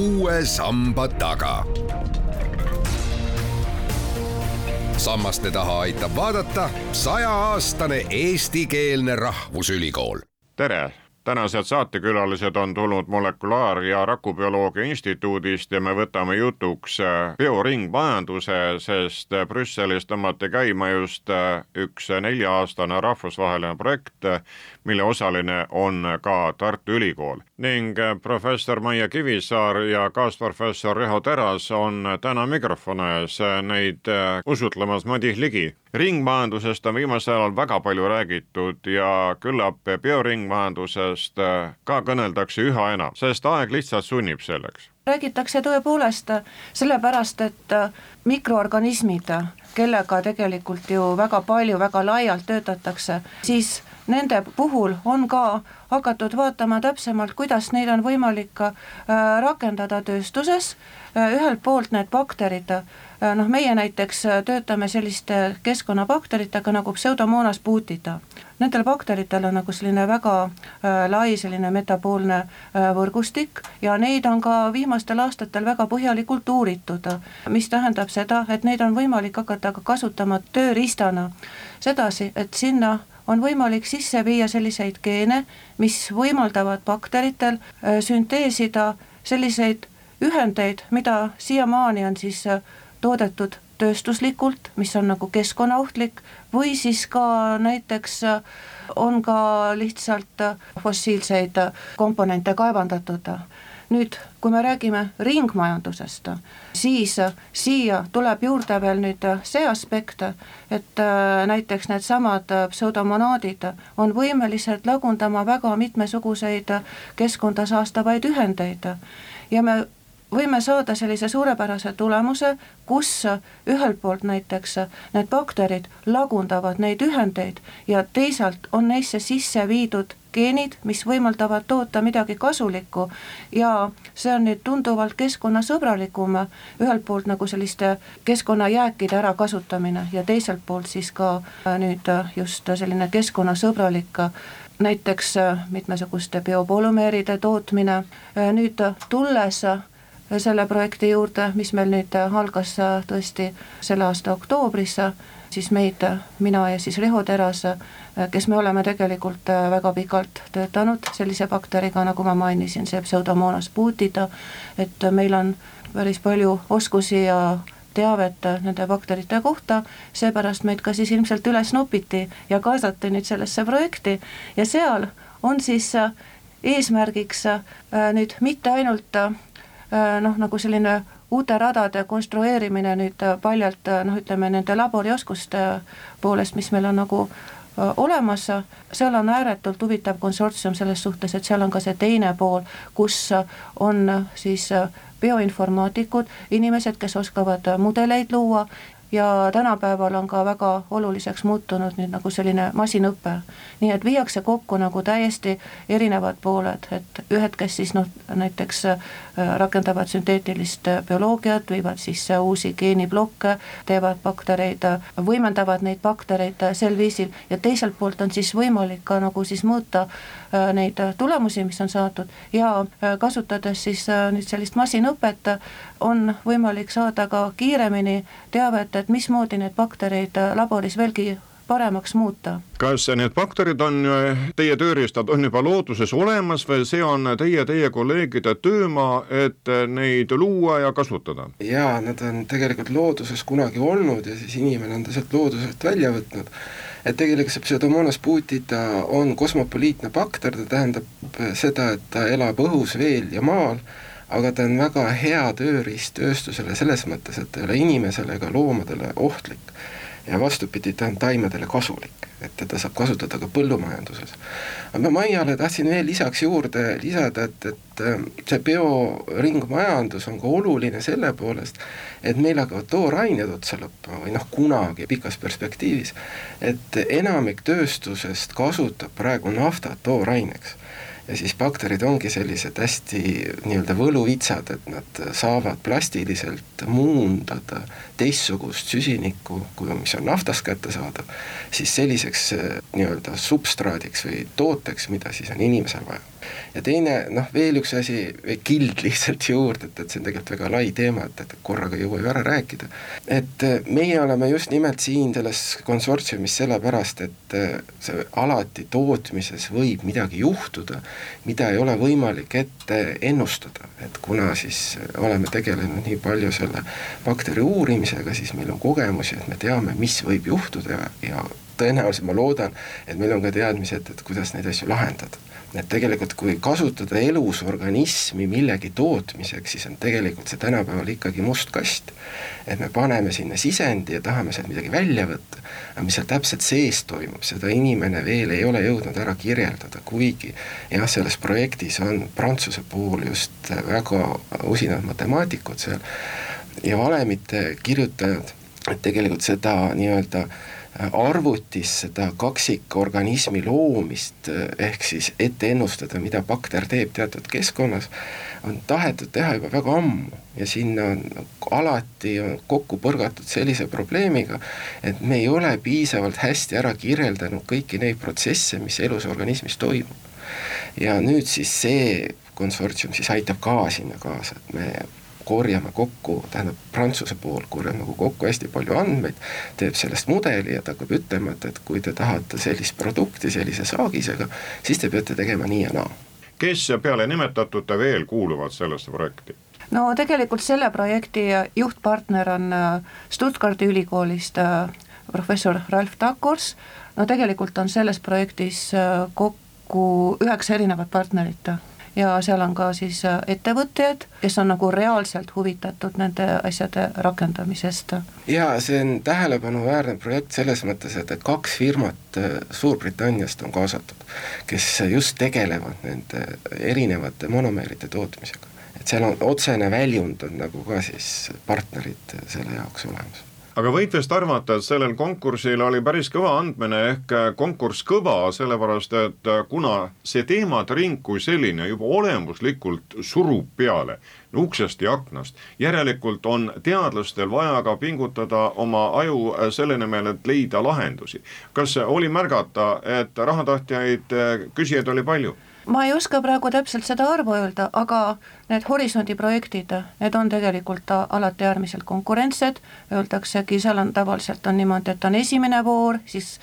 uue samba taga. sammaste taha aitab vaadata sajaaastane eestikeelne rahvusülikool. tere tänased saatekülalised on tulnud Molekulaar- ja Rakubioloogia Instituudist ja me võtame jutuks äh, bioringmajanduse, sest äh, Brüsselis tõmmati käima just äh, üks nelja-aastane rahvusvaheline projekt, mille osaline on ka Tartu Ülikool. ning professor Maie Kivisaar ja kaasprofessor Riho Teras on täna mikrofoni ees neid usutlemas Madis Ligi ringmajandusest on viimasel ajal väga palju räägitud ja küllap bioringmajandusest ka kõneldakse üha enam, sest aeg lihtsalt sunnib selleks. räägitakse tõepoolest sellepärast, et mikroorganismid, kellega tegelikult ju väga palju, väga laialt töötatakse, siis nende puhul on ka hakatud vaatama täpsemalt, kuidas neid on võimalik äh, rakendada tööstuses, ühelt poolt need bakterid Äh, noh, meie näiteks äh, töötame selliste keskkonnabakteritega nagu pseudomonas butida. Nendel bakteritel on nagu selline väga äh, lai selline metaboolne äh, võrgustik ja neid on ka viimastel aastatel väga põhjalikult uuritud, mis tähendab seda, et neid on võimalik hakata ka kasutama tööriistana sedasi, et sinna on võimalik sisse viia selliseid geene, mis võimaldavad bakteritel äh, sünteesida selliseid ühendeid, mida siiamaani on siis äh, toodetud tööstuslikult, mis on nagu keskkonnaohtlik, või siis ka näiteks äh, on ka lihtsalt äh, fossiilseid äh, komponente kaevandatud. nüüd, kui me räägime ringmajandusest, siis siia tuleb juurde veel nüüd see aspekt, et näiteks needsamad pseudomonaadid on võimelised lagundama väga mitmesuguseid keskkonda saastavaid ühendeid ja me võime saada sellise suurepärase tulemuse, kus ühelt poolt näiteks need bakterid lagundavad neid ühendeid ja teisalt on neisse sisse viidud geenid, mis võimaldavad toota midagi kasulikku. Ja see on nüüd tunduvalt keskkonnasõbralikum, ühelt poolt nagu selliste keskkonnajääkide ärakasutamine ja teiselt poolt siis ka nüüd just selline keskkonnasõbralik näiteks mitmesuguste biopolümeeride tootmine, nüüd tulles selle projekti juurde, mis meil nüüd algas tõesti selle aasta oktoobris, siis meid, mina ja siis Riho Teras, kes me oleme tegelikult väga pikalt töötanud sellise bakteriga, nagu ma mainisin, see pseudomonas butida, et meil on päris palju oskusi ja teavet nende bakterite kohta, seepärast meid ka siis ilmselt üles nopiti ja kaasati nüüd sellesse projekti. Ja seal on siis eesmärgiks nüüd mitte ainult Äh, noh, nagu selline uute radade konstrueerimine nüüd äh, paljalt äh, noh, ütleme nende laborioskuste poolest, mis meil on nagu olemas, seal on ääretult huvitav konsortsium selles suhtes, et seal on ka see teine pool, kus on siis bioinformaatikud, inimesed, kes oskavad mudeleid luua ja tänapäeval on ka väga oluliseks muutunud nüüd nagu selline masinõpe. nii et viiakse kokku nagu täiesti erinevad pooled, et ühed, kes siis noh, näiteks äh, rakendavad sünteetilist bioloogiat, viivad sisse uusi geeniblokke, teevad baktereid, võimendavad neid baktereid sel viisil ja teiselt poolt on siis võimalik ka nagu siis mõõta äh, neid tulemusi, mis on saadud ja äh, kasutades siis nüüd sellist masinõpet, on võimalik saada ka kiiremini teavet, et mismoodi neid baktereid laboris veelgi paremaks muuta. kas need bakterid on, teie tööriistad on juba looduses olemas või see on teie, teie kolleegide töömaa, et neid luua ja kasutada? jaa, nad on tegelikult looduses kunagi olnud ja siis inimene on ta sealt loodusest välja võtnud et tegelikult see pseudomonas butita on kosmopoliitne bakter, ta tähendab seda, et ta elab õhus, veel ja maal aga ta on väga hea tööriist tööstusele selles mõttes, et ta ei ole inimesele ega loomadele ohtlik. ja vastupidi, ta on taimedele kasulik, et teda saab kasutada ka põllumajanduses. aga ma Maiale tahtsin veel lisaks juurde lisada, et, et äh, see bioringmajandus on ka oluline selle poolest, et meil hakkavad toorained otsa lõppema või noh, kunagi pikas perspektiivis, et enamik tööstusest kasutab praegu naftat tooraineks ja siis bakterid ongi sellised hästi nii-öelda võluvitsad, et nad saavad plastiliselt muundada teistsugust süsinikku, kui, mis on naftast kättesaadav, siis selliseks nii-öelda substraadiks või tooteks, mida siis on inimesel vaja ja teine noh, veel üks asi, kild lihtsalt juurde, et, et see on tegelikult väga lai teema, et, et korraga ei jõua ju ära rääkida. et äh, meie oleme just nimelt siin selles konsortsiumis sellepärast, et äh, see alati tootmises võib midagi juhtuda, mida ei ole võimalik ette ennustada, et kuna siis oleme tegelenud nii palju selle bakteri uurimisega, siis meil on kogemusi, et me teame, mis võib juhtuda ja, ja tõenäoliselt ma loodan, et meil on ka teadmised, et kuidas neid asju lahendada. Et tegelikult kui kasutada elus organismi millegi tootmiseks, siis on tegelikult see tänapäeval ikkagi must kast. et me paneme sinna sisendi ja tahame sealt midagi välja võtta, aga mis seal täpselt sees toimub, seda inimene veel ei ole jõudnud ära kirjeldada, kuigi jah, selles projektis on Prantsuse pool just väga usinad matemaatikud seal ja valemite kirjutajad, et tegelikult seda nii-öelda arvutis seda kaksikorganismi loomist, ehk siis ette ennustada, mida bakter teeb teatud keskkonnas, on tahetud teha juba väga ammu ja sinna on alati on kokku põrgatud sellise probleemiga, et me ei ole piisavalt hästi ära kirjeldanud kõiki neid protsesse, mis elus organismis toimub. ja nüüd siis see konsortsium siis aitab ka sinna kaasa, et me korjame kokku, tähendab Prantsuse pool korjab nagu kokku hästi palju andmeid, teeb sellest mudeli ja ta hakkab ütlema, et, et kui te tahate sellist produkti sellise saagisega, siis te peate tegema nii ja naa. kes peale nimetatute veel kuuluvad sellesse projekti? no tegelikult selle projekti juhtpartner on äh, Stuttgardi ülikoolist äh, professor Ralf Takors, no tegelikult on selles projektis äh, kokku üheksa erinevat partnerit ja seal on ka siis äh, ettevõtjad, kes on nagu reaalselt huvitatud nende asjade rakendamisest. jaa, see on tähelepanuväärne projekt selles mõttes, et, et kaks firmat äh, Suurbritanniast on kaasatud, kes just tegelevad nende erinevate monomeeride tootmisega. et seal on otsene väljund on nagu ka siis partnerid selle jaoks olemas aga võib vist arvata, et sellel konkursil oli päris kõva andmine ehk konkurss kõva, sellepärast et kuna see teemade ring kui selline juba olemuslikult surub peale uksest ja aknast, järelikult on teadlastel vaja ka pingutada oma aju selle nimel, et leida lahendusi. kas oli märgata, et rahatahtjaid küsijaid oli palju? Ma ei oska praegu täpselt seda arvu öelda, aga need Horisondi projektid, need on tegelikult alati äärmiselt konkurentsed, öeldaksegi, seal on tavaliselt on niimoodi, et on esimene voor, siis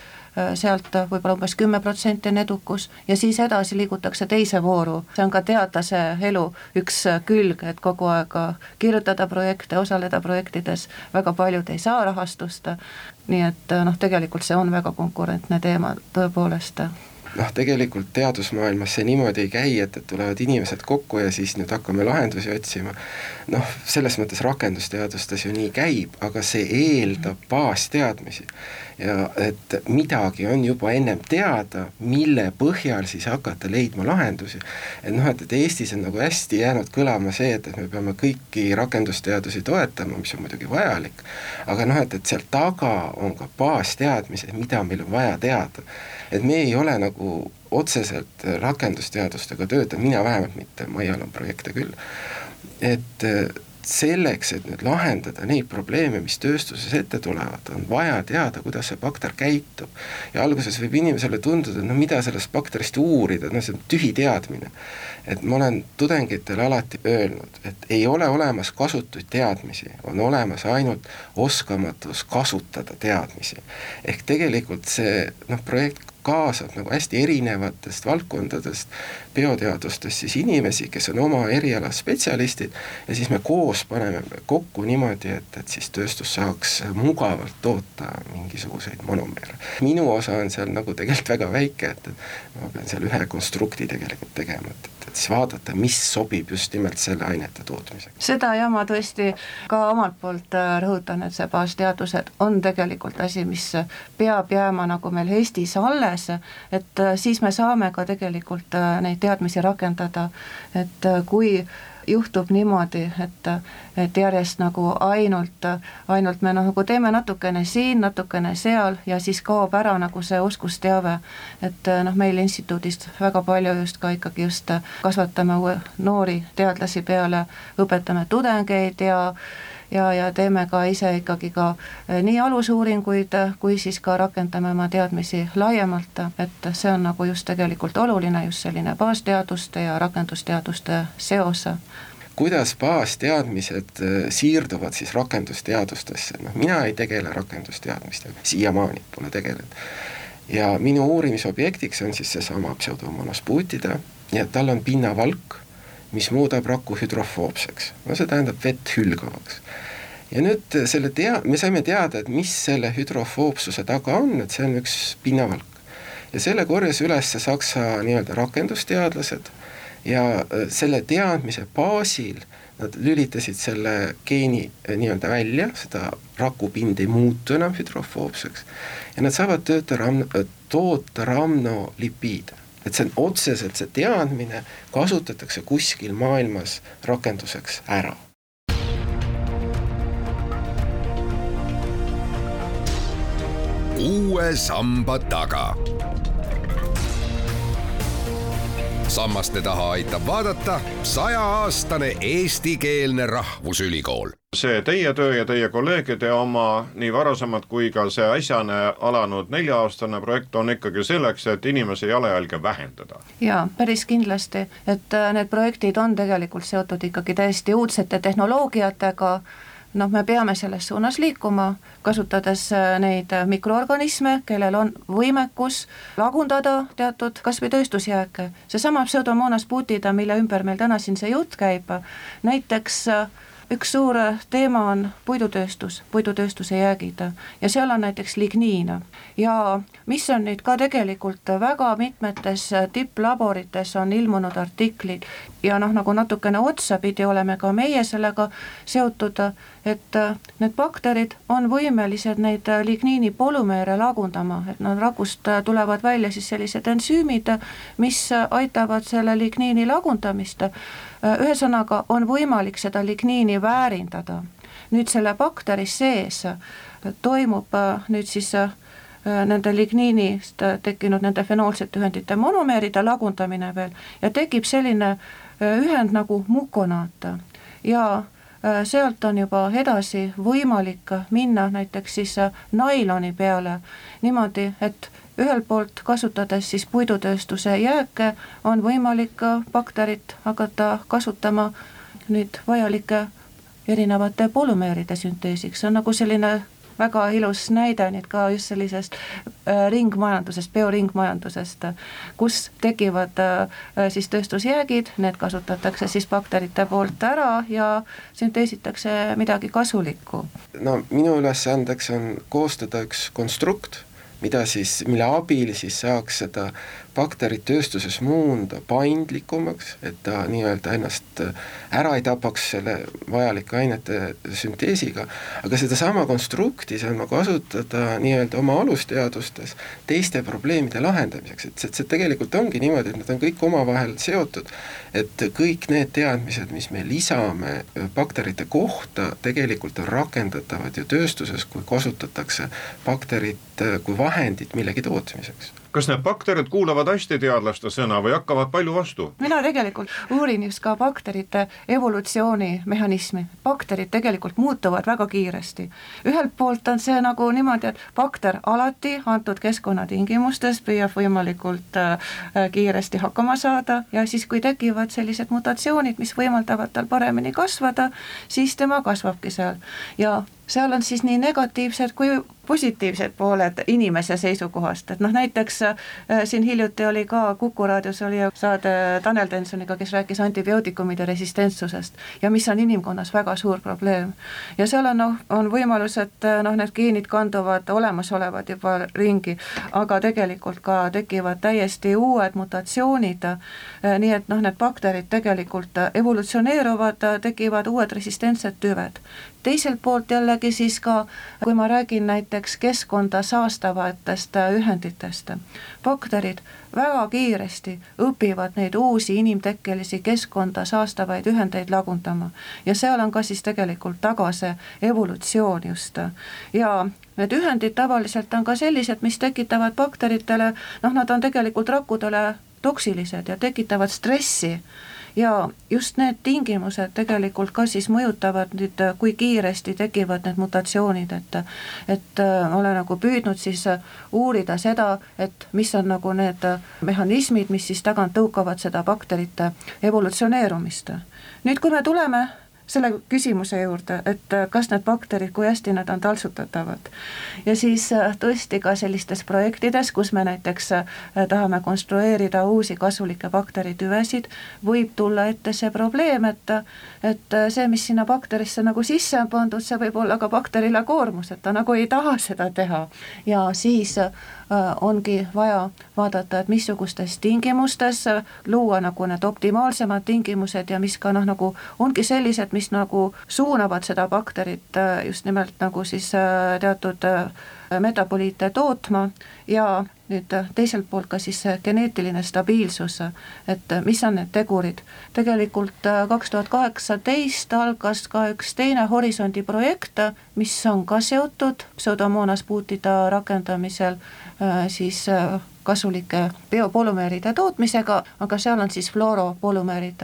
sealt võib-olla umbes kümme protsenti on edukus ja siis edasi liigutakse teise vooru, see on ka teadlase elu üks külg, et kogu aeg kirjutada projekte, osaleda projektides, väga paljud ei saa rahastust, nii et noh, tegelikult see on väga konkurentne teema tõepoolest noh, tegelikult teadusmaailmas see niimoodi ei käi, et, et tulevad inimesed kokku ja siis nüüd hakkame lahendusi otsima. noh, selles mõttes rakendusteadustes ju nii käib, aga see eeldab baasteadmisi. ja et midagi on juba ennem teada, mille põhjal siis hakata leidma lahendusi. et noh, et, et Eestis on nagu hästi jäänud kõlama see, et, et me peame kõiki rakendusteadusi toetama, mis on muidugi vajalik, aga noh, et, et seal taga on ka baasteadmised, mida meil on vaja teada et me ei ole nagu otseselt rakendusteadustega töötanud, mina vähemalt mitte, Maial on projekte küll, et äh, selleks, et nüüd lahendada neid probleeme, mis tööstuses ette tulevad, on vaja teada, kuidas see bakter käitub. ja alguses võib inimesele tunduda, et no mida sellest bakterist uurida, no see on tühi teadmine. et ma olen tudengitele alati öelnud, et ei ole olemas kasutuid teadmisi, on olemas ainult oskamatus kasutada teadmisi. ehk tegelikult see noh, projekt kaasab nagu hästi erinevatest valdkondadest, bioteadustest siis inimesi, kes on oma eriala spetsialistid ja siis me koos paneme kokku niimoodi, et, et siis tööstus saaks mugavalt toota mingisuguseid monomeere. minu osa on seal nagu tegelikult väga väike, et, et ma pean seal ühe konstrukti tegelikult tegema, et et siis vaadata, mis sobib just nimelt selle ainete tootmiseks. seda ja ma tõesti ka omalt poolt äh, rõhutan, et see baasteadused on tegelikult asi, mis peab jääma nagu meil Eestis alles, et äh, siis me saame ka tegelikult äh, neid teadmisi rakendada, et kui juhtub niimoodi, et, et järjest nagu ainult, ainult me noh, nagu teeme natukene siin, natukene seal ja siis kaob ära nagu see oskusteave. et noh, meil instituudist väga palju just ka ikkagi just kasvatame noori teadlasi peale, õpetame tudengeid ja ja, ja teeme ka ise ikkagi ka eh, nii alusuuringuid, kui siis ka rakendame oma teadmisi laiemalt, et see on nagu just tegelikult oluline, just selline baasteaduste ja rakendusteaduste seos kuidas baasteadmised eh, siirduvad siis rakendusteadustesse, noh mina ei tegele rakendusteadmistega, siiamaani pole tegelenud. ja minu uurimisobjektiks on siis seesama pseudomonas puutida ja tal on pinnavalk mis muudab raku hüdrofoobseks, no see tähendab vett hülgavaks. ja nüüd selle tea-, me saime teada, et mis selle hüdrofoobsuse taga on, et see on üks pinnavalk. ja selle korjas üles Saksa nii-öelda rakendusteadlased ja äh, selle teadmise baasil nad lülitasid selle geeni äh, nii-öelda välja, seda rakupind ei muutu enam hüdrofoobseks ja nad saavad tööta ram-, toota ramnolipiide et see on otseselt see teadmine kasutatakse kuskil maailmas rakenduseks ära. uue samba taga. sammaste taha aitab vaadata sajaaastane eestikeelne rahvusülikool see teie töö ja teie kolleegide oma, nii varasemad kui ka see äsjane alanud nelja-aastane projekt on ikkagi selleks, et inimese jalajälge vähendada. jaa, päris kindlasti, et äh, need projektid on tegelikult seotud ikkagi täiesti uudsete tehnoloogiatega, noh, me peame selles suunas liikuma, kasutades äh, neid äh, mikroorganisme, kellel on võimekus lagundada teatud kas või tööstusjääke. seesama pseudomonas putida, mille ümber meil täna siin see jutt käib, näiteks üks suur teema on puidutööstus, puidutööstuse jäägid ja seal on näiteks ligniin. Ja mis on nüüd ka tegelikult väga mitmetes tipplaborites on ilmunud artiklid ja noh, nagu natukene otsapidi oleme ka meie sellega seotud, et need bakterid on võimelised neid ligniini polümeere lagundama, et nad rakust tulevad välja siis sellised ensüümid, mis aitavad selle ligniini lagundamist Äh, ühesõnaga, on võimalik seda ligniini väärindada. nüüd selle bakteri sees äh, toimub äh, nüüd siis nende ligniinist tekkinud nende fenoolsete ühendite monomeeride lagundamine veel ja tekib selline ühend nagu mukonaat ja sealt on juba edasi võimalik minna näiteks siis nailoni peale. Niimoodi, et ühelt poolt kasutades siis puidutööstuse jääke, on võimalik bakterit hakata kasutama nüüd vajalike erinevate polümeeride sünteesiks, see on nagu selline väga ilus näide nüüd ka just sellisest äh, ringmajandusest, bioringmajandusest, kus tekivad äh, siis tööstusjäägid, need kasutatakse siis bakterite poolt ära ja sünteesitakse midagi kasulikku. no minu ülesandeks on koostada üks konstrukt mida siis, mille abil siis saaks seda bakterit tööstuses muunda paindlikumaks, et ta nii-öelda ennast ära ei tapaks selle vajalike ainete sünteesiga, aga sedasama konstrukti saan ma kasutada nii-öelda oma alusteadustes teiste probleemide lahendamiseks, et see, see tegelikult ongi niimoodi, et nad on kõik omavahel seotud, et kõik need teadmised, mis me lisame bakterite kohta, tegelikult on rakendatavad ju tööstuses, kui kasutatakse bakterit kui vahendit millegi tootmiseks kas need bakterid kuulavad hästi teadlaste sõna või hakkavad palju vastu? mina tegelikult uurin just ka bakterite evolutsioonimehhanismi, bakterid tegelikult muutuvad väga kiiresti. ühelt poolt on see nagu niimoodi, et bakter alati antud keskkonnatingimustes püüab võimalikult äh, kiiresti hakkama saada ja siis, kui tekivad sellised mutatsioonid, mis võimaldavad tal paremini kasvada, siis tema kasvabki seal ja seal on siis nii negatiivsed kui positiivsed pooled inimese seisukohast, et noh, näiteks äh, siin hiljuti oli ka Kuku raadios oli saade Tanel Tensoniga, kes rääkis antibiootikumide resistentsusest ja mis on inimkonnas väga suur probleem. ja seal on noh, on võimalus, et äh, noh, need geenid kanduvad olemasolevad juba ringi, aga tegelikult ka tekivad täiesti uued mutatsioonid, äh, nii et noh, need bakterid tegelikult evolutsioneeruvad, tekivad uued resistentsed tüved teiselt poolt jällegi siis ka, kui ma räägin näiteks keskkonda saastavatest ühenditest, bakterid väga kiiresti õpivad neid uusi inimtekkelisi keskkonda saastavaid ühendeid lagundama. ja seal on ka siis tegelikult taga see evolutsioon just. ja need ühendid tavaliselt on ka sellised, mis tekitavad bakteritele, noh, nad on tegelikult rakkudele toksilised ja tekitavad stressi ja just need tingimused tegelikult ka siis mõjutavad nüüd, kui kiiresti tekivad need mutatsioonid, et et olen nagu püüdnud siis uurida seda, et mis on nagu need mehhanismid, mis siis tagant tõukavad seda bakterite evolutsioneerumist. nüüd, kui me tuleme selle küsimuse juurde, et äh, kas need bakterid, kui hästi nad on taltsutatavad. ja siis äh, tõesti ka sellistes projektides, kus me näiteks äh, tahame konstrueerida uusi kasulikke bakteritüvesid, võib tulla ette see probleem, et et see, mis sinna bakterisse nagu sisse on pandud, see võib olla ka bakterile koormus, et ta nagu ei taha seda teha ja siis ongi vaja vaadata, et missugustes tingimustes luua nagu need optimaalsemad tingimused ja mis ka noh, nagu ongi sellised, mis nagu suunavad seda bakterit äh, just nimelt nagu siis äh, teatud äh, metaboliite tootma ja nüüd teiselt poolt ka siis see geneetiline stabiilsus, et mis on need tegurid. tegelikult kaks tuhat kaheksateist algas ka üks teine Horisondi projekt, mis on ka seotud pseudomonas puutida rakendamisel siis kasulike biopolümeeride tootmisega, aga seal on siis fluoropolümeerid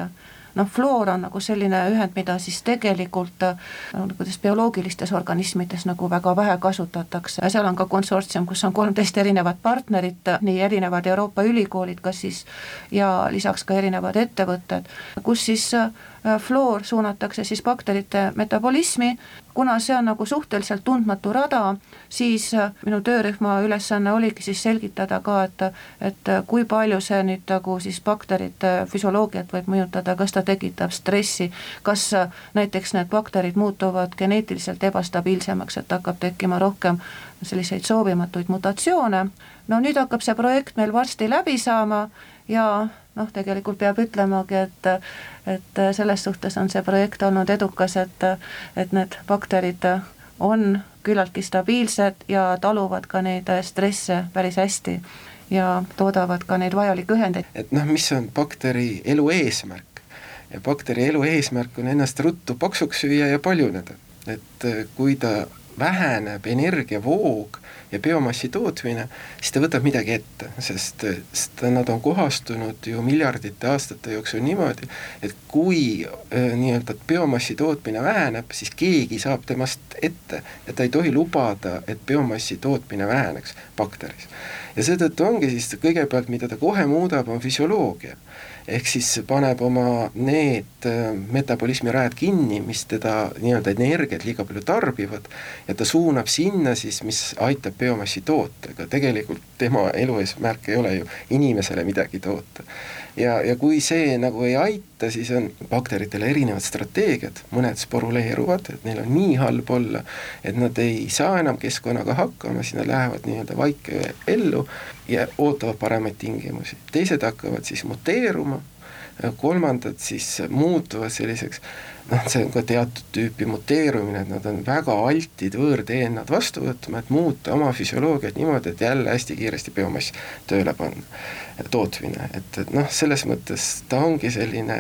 noh, fluor on nagu selline ühend, mida siis tegelikult no, kuidas bioloogilistes organismides nagu väga vähe kasutatakse. Ja seal on ka konsortsium, kus on kolmteist erinevat partnerit, nii erinevad Euroopa ülikoolid, kas siis ja lisaks ka erinevad ettevõtted, kus siis äh, fluor suunatakse siis bakterite metabolismi, kuna see on nagu suhteliselt tundmatu rada, siis äh, minu töörühma ülesanne oligi siis selgitada ka, et et kui palju see nüüd nagu siis bakterite füsioloogiat võib mõjutada, kas ta tekitab stressi, kas äh, näiteks need bakterid muutuvad geneetiliselt ebastabiilsemaks, et hakkab tekkima rohkem selliseid soovimatuid mutatsioone, no nüüd hakkab see projekt meil varsti läbi saama ja noh, tegelikult peab ütlemagi, et et selles suhtes on see projekt olnud edukas, et et need bakterid on küllaltki stabiilsed ja taluvad ka neid stresse päris hästi ja toodavad ka neid vajalikke ühendeid. et noh, mis on bakteri elu eesmärk? bakteri elu eesmärk on ennast ruttu paksuks süüa ja paljuneda. et kui ta väheneb energiavoog ja biomassi tootmine, siis ta võtab midagi ette, sest, sest nad on kohastunud ju miljardite aastate jooksul niimoodi, et kui äh, nii-öelda biomassi tootmine väheneb, siis keegi saab temast ette ja ta ei tohi lubada, et biomassi tootmine väheneks bakteris. ja seetõttu ongi siis kõigepealt, mida ta kohe muudab, on füsioloogia ehk siis paneb oma need äh, metabolismi rajad kinni, mis teda nii-öelda energiat liiga palju tarbivad ja ta suunab sinna siis, mis aitab biomassi toota, aga tegelikult tema elu eesmärk ei ole ju inimesele midagi toota ja, ja kui see nagu ei aita, siis on bakteritel erinevad strateegiad, mõned sporuleeruvad, et neil on nii halb olla, et nad ei saa enam keskkonnaga hakkama, siis nad lähevad nii-öelda vaike ellu ja ootavad paremaid tingimusi. teised hakkavad siis muteeruma, kolmandad siis muutuvad selliseks noh, see on ka teatud tüüpi muteerumine, et nad on väga altid võõr-DNA-d vastu võtma, et muuta oma füsioloogiat niimoodi, et jälle hästi kiiresti biomass tööle panna, tootmine, et, et noh, selles mõttes ta ongi selline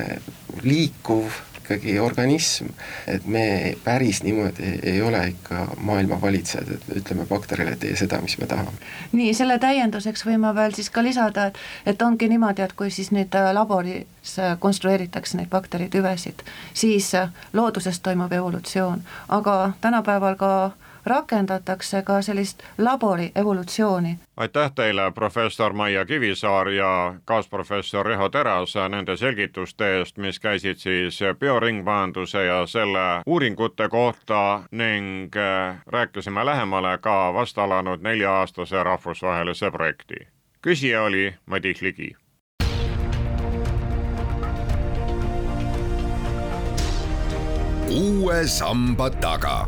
liikuv ikkagi organism, et me päris niimoodi ei ole ikka maailma valitsejad, et ütleme bakterile, tee seda, mis me tahame. nii, selle täienduseks võin ma veel siis ka lisada, et, et ongi niimoodi, et kui siis nüüd äh, laboris äh, konstrueeritakse neid bakteritüvesid, siis äh, looduses toimub evolutsioon, aga tänapäeval ka rakendatakse ka sellist labori evolutsiooni. aitäh teile, professor Maia Kivisaar ja kaasprofessor Riho Teras nende selgituste eest, mis käisid siis bioringmajanduse ja selle uuringute kohta ning äh, rääkisime lähemale ka vastalanud nelja-aastase rahvusvahelise projekti. küsija oli Madis Ligi uue samba taga